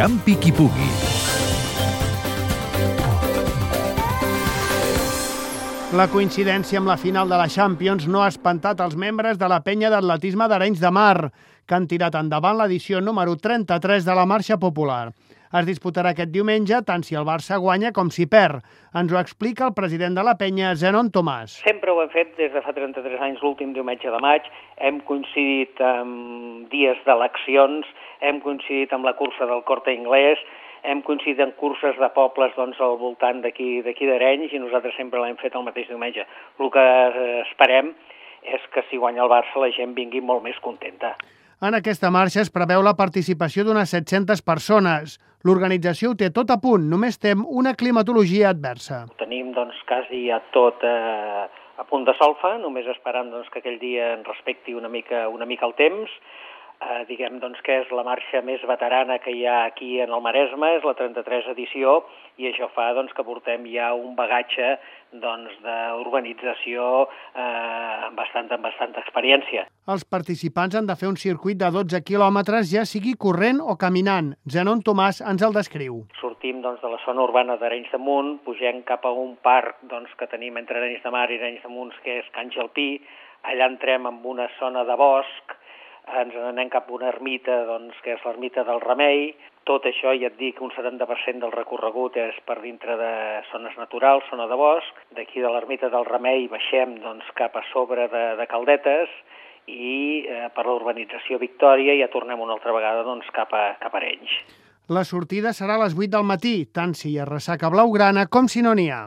Campi qui pugui. La coincidència amb la final de la Champions no ha espantat els membres de la penya d'atletisme d'Arenys de Mar, que han tirat endavant l'edició número 33 de la Marxa Popular. Es disputarà aquest diumenge tant si el Barça guanya com si perd. Ens ho explica el president de la penya, Zenon Tomàs. Sempre ho hem fet des de fa 33 anys, l'últim diumenge de maig. Hem coincidit amb dies d'eleccions, hem coincidit amb la cursa del Corte Inglés, hem coincidit en curses de pobles doncs, al voltant d'aquí d'Arenys i nosaltres sempre l'hem fet el mateix diumenge. El que esperem és que si guanya el Barça la gent vingui molt més contenta. En aquesta marxa es preveu la participació d'unes 700 persones. L'organització ho té tot a punt, només tem una climatologia adversa. Ho tenim doncs, quasi a tot eh, a punt de solfa, només esperant doncs, que aquell dia en respecti una mica, una mica el temps, eh, diguem doncs, que és la marxa més veterana que hi ha aquí en el Maresme, és la 33 edició, i això fa doncs, que portem ja un bagatge doncs, d'urbanització eh, amb, bastanta, amb bastanta experiència. Els participants han de fer un circuit de 12 quilòmetres, ja sigui corrent o caminant. Zenon Tomàs ens el descriu. Sortim doncs, de la zona urbana d'Arenys de Munt, pugem cap a un parc doncs, que tenim entre Arenys de Mar i Arenys de Munt, que és Can Gelpí, allà entrem en una zona de bosc, ens n'anem cap a una ermita, doncs, que és l'ermita del Remei. Tot això, ja et dic, un 70% del recorregut és per dintre de zones naturals, zona de bosc. D'aquí de l'ermita del Remei baixem doncs, cap a sobre de, de Caldetes i eh, per l'urbanització Victòria ja tornem una altra vegada doncs, cap, a, cap a Arenys. La sortida serà a les 8 del matí, tant si hi ha ressaca blaugrana com si no n'hi ha.